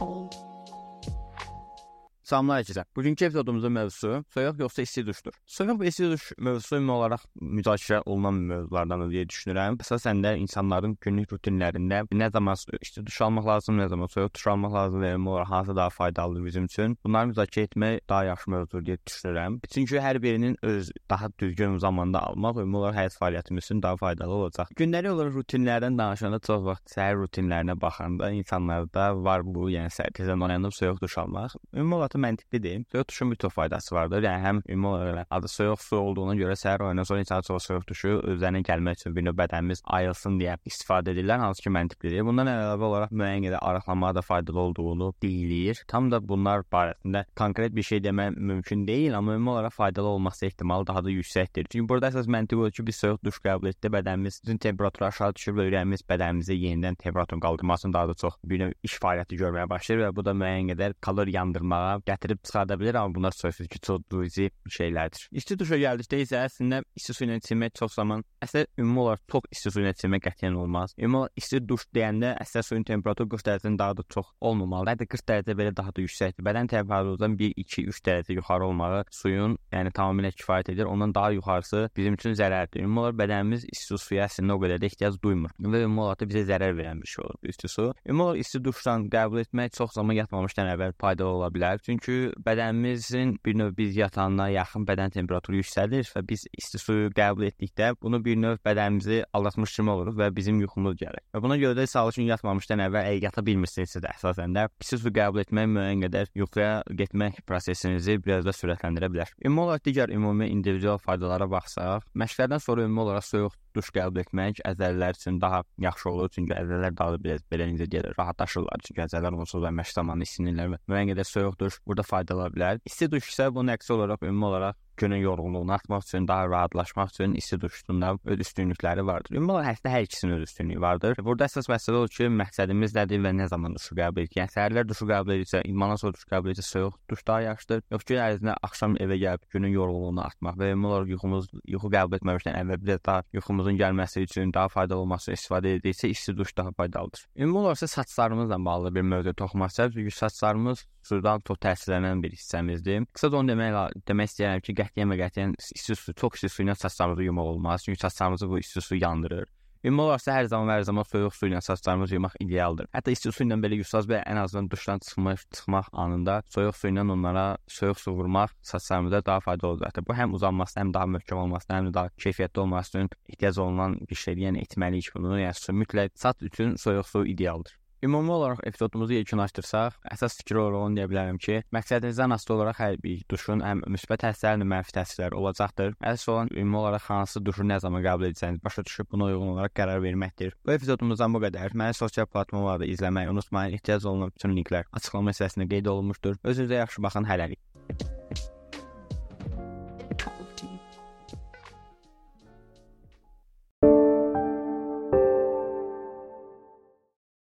home. Salamlar herkəsə. Bugünkü epizodumuzun mövzusu soyuq yoxsa isti duşdur. Soyuq və isti duş mövzusu ümumi olaraq müzakirə olunan mövzulardan deyə düşünürəm. Əsasən də insanların günlük rutinlərində nə zaman isti duş almaq lazım, nə zaman soyuq duş almaq lazım ümumi olaraq hansı daha faydalıdır bizim üçün. Bunları müzakirə etmək daha yaxşı mövzudur deyə düşünürəm. Çünki hər birinin öz daha düzgün zamanda almaq ümumi olaraq həyat fəaliyyətimiz üçün daha faydalı olacaq. Gündəlik olaraq rutinlərdən danışanda çox vaxt səhər rutinlərinə baxanda insanlarda var bu, yəni səhər tezdən oyanıb soyuq duş almaq. Ümumi olaraq məntiqlidir. Soyuq duşun bir çox faydası vardır. Yəni həm ümumi olaraq adı soyuq su olduğuna görə səhər oyandan sonra insan çox soyuq duşu özlərinə gəlmək üçün bir növ bədənimiz ayılsın deyə istifadə edirlər, hansı ki məntiqlidir. Bundan əlavə olaraq müəyyən qədər arıqlamağa da faydalı olduğunu deyilir. Tam da bunlar barəsində konkret bir şey demək mümkün deyil, amma ümumi olaraq faydalı olması ehtimalı daha da yüksəkdir. Çünki burada əsas məntiq odur ki, biz soyuq duş qəbul etdi, bədənimizin temperaturu aşağı düşür və ürəyimiz bədənimizə yenidən temperaturun qaldırmasını daha da çox bir növ iş fəaliyyəti görməyə başlayır və bu da müəyyən qədər kalori yandırmağa gətirib çıxarda bilər, amma bunlar sözsüz ki, çox cüzi şeylərdir. İsti duşa gəldikdə isə əslində isti su ilə içmək çox zaman əslində ümumi olaraq çox isti su ilə içmək qətiyyən olmaz. Ümumi olaraq isti duş deyəndə əslində suyun temperaturu 40 dərəcədən daha da çox olmamalıdır. Hətta 40 dərəcə belə daha da yüksəkdir. Bədən temperaturundan 1, 2, 3 dərəcə yuxarı olmağı suyun, yəni tamamilə kifayət edir. Ondan daha yuxarısı bizim üçün zərərdir. Ümumi olaraq bədənimiz isti suya əslində o qədər də ehtiyac duymur və ümumi olaraq da bizə zərər verən bir şey olur isti su. Ümumi olaraq isti duşdan qəbul etmək çox zaman yatmamışdan əvvəl faydalı ola bilər. Çünki bədənimizin bir növ biz yatanda yaxın bədən temperaturu yüksəlir və biz isti suyu qəbul etdikdə bunu bir növ bədənimizi aldatmış kimi oluruq və bizim yuxumuz gəlir. Və buna görə də sağlıq üçün yatmamışdan əvvəl əgər yata bilmirsinizsə də əsasən də isti su qəbul etmək müəyyən qədər yuxuya getmək prosesinizi biraz da sürətləndirə bilər. Ümumi olaraq digər ümumi individual faydalara baxsaq, məşqlərdən sonra ümumi olaraq soyuq duş qəbul etmək əzələlər üçün daha yaxşı olur, çünki əzələlər daha biraz belə necə deyirlər, rahatlaşırlar, çünki əzələlər onsuz da məşq zamanı isinirlər və müəyyən qədər soyuq duş burada faydalı ola bilər. İsti duş isə bunun əksi olaraq ümumi olaraq günün yorğunluğunu atmaq üçün, daha rahatlaşmaq üçün isti duşunda öz üstünlükləri vardır. Ümumi olaraq hətta hər ikisinin öz üstünlüyü vardır. Burada əsas məsələ odur ki, məqsədimiz nədir və nə zaman duşu qəbul edirik. Yəni səhərlər duşu qəbul edirsə, idmandan sonra duş qəbul edirsə, soyuq duş daha yaxşıdır. Yox ki, ərzində axşam evə gəlib günün yorğunluğunu atmaq və ümumi olaraq yuxumuz yuxu qəbul etməmişdən əvvəl bir daha yuxumuzun gəlməsi üçün daha faydalı olması istifadə ediriksə, isti duş daha faydalıdır. Ümumi olaraq saçlarımızla bağlı bir mövzu toxunmaq istəyirəm. Çünki saçlarımız sudan çox təsirlənən bir hissəmizdir. Qısaca onu demək demək istəyirəm ki, qətiyyən və qətiyyən isti su, çox isti su ilə saçlarımızı yumaq olmaz. Çünki saçlarımızı bu isti su yandırır. Ümumi olaraq hər zaman və hər zaman soyuq su ilə saçlarımızı yumaq idealdır. Hətta isti su ilə belə yusaz və ən azından duşdan çıxmaq, çıxmaq anında soyuq su ilə onlara soyuq su vurmaq saçlarımıza daha faydalı olacaqdır. Bu həm uzanmasına, həm daha möhkəm olmasına, həm də daha keyfiyyətli olması üçün ehtiyac olunan bir şeydir. Yəni etməliyik bunu. Yəni mütləq saç üçün soyuq su idealdır. Ümumi olaraq epizodumuzu yekunlaşdırsaq, əsas fikir olaraq onu deyə bilərəm ki, məqsədinizdən asılı olaraq hər bir duşun həm müsbət təsirləri, mənfi təsirləri olacaqdır. Əsas olan ümumi olaraq hansı duşu nə zaman qəbul edəcəyiniz başa düşüb buna uyğun olaraq qərar verməkdir. Bu epizodumuzdan bu qədər. Məni sosial platformalarda izləməyi unutmayın. Ehtiyac olunan bütün linklər açıqlama hissəsində qeyd olunmuşdur. Özünüzə yaxşı baxın. Hələlik.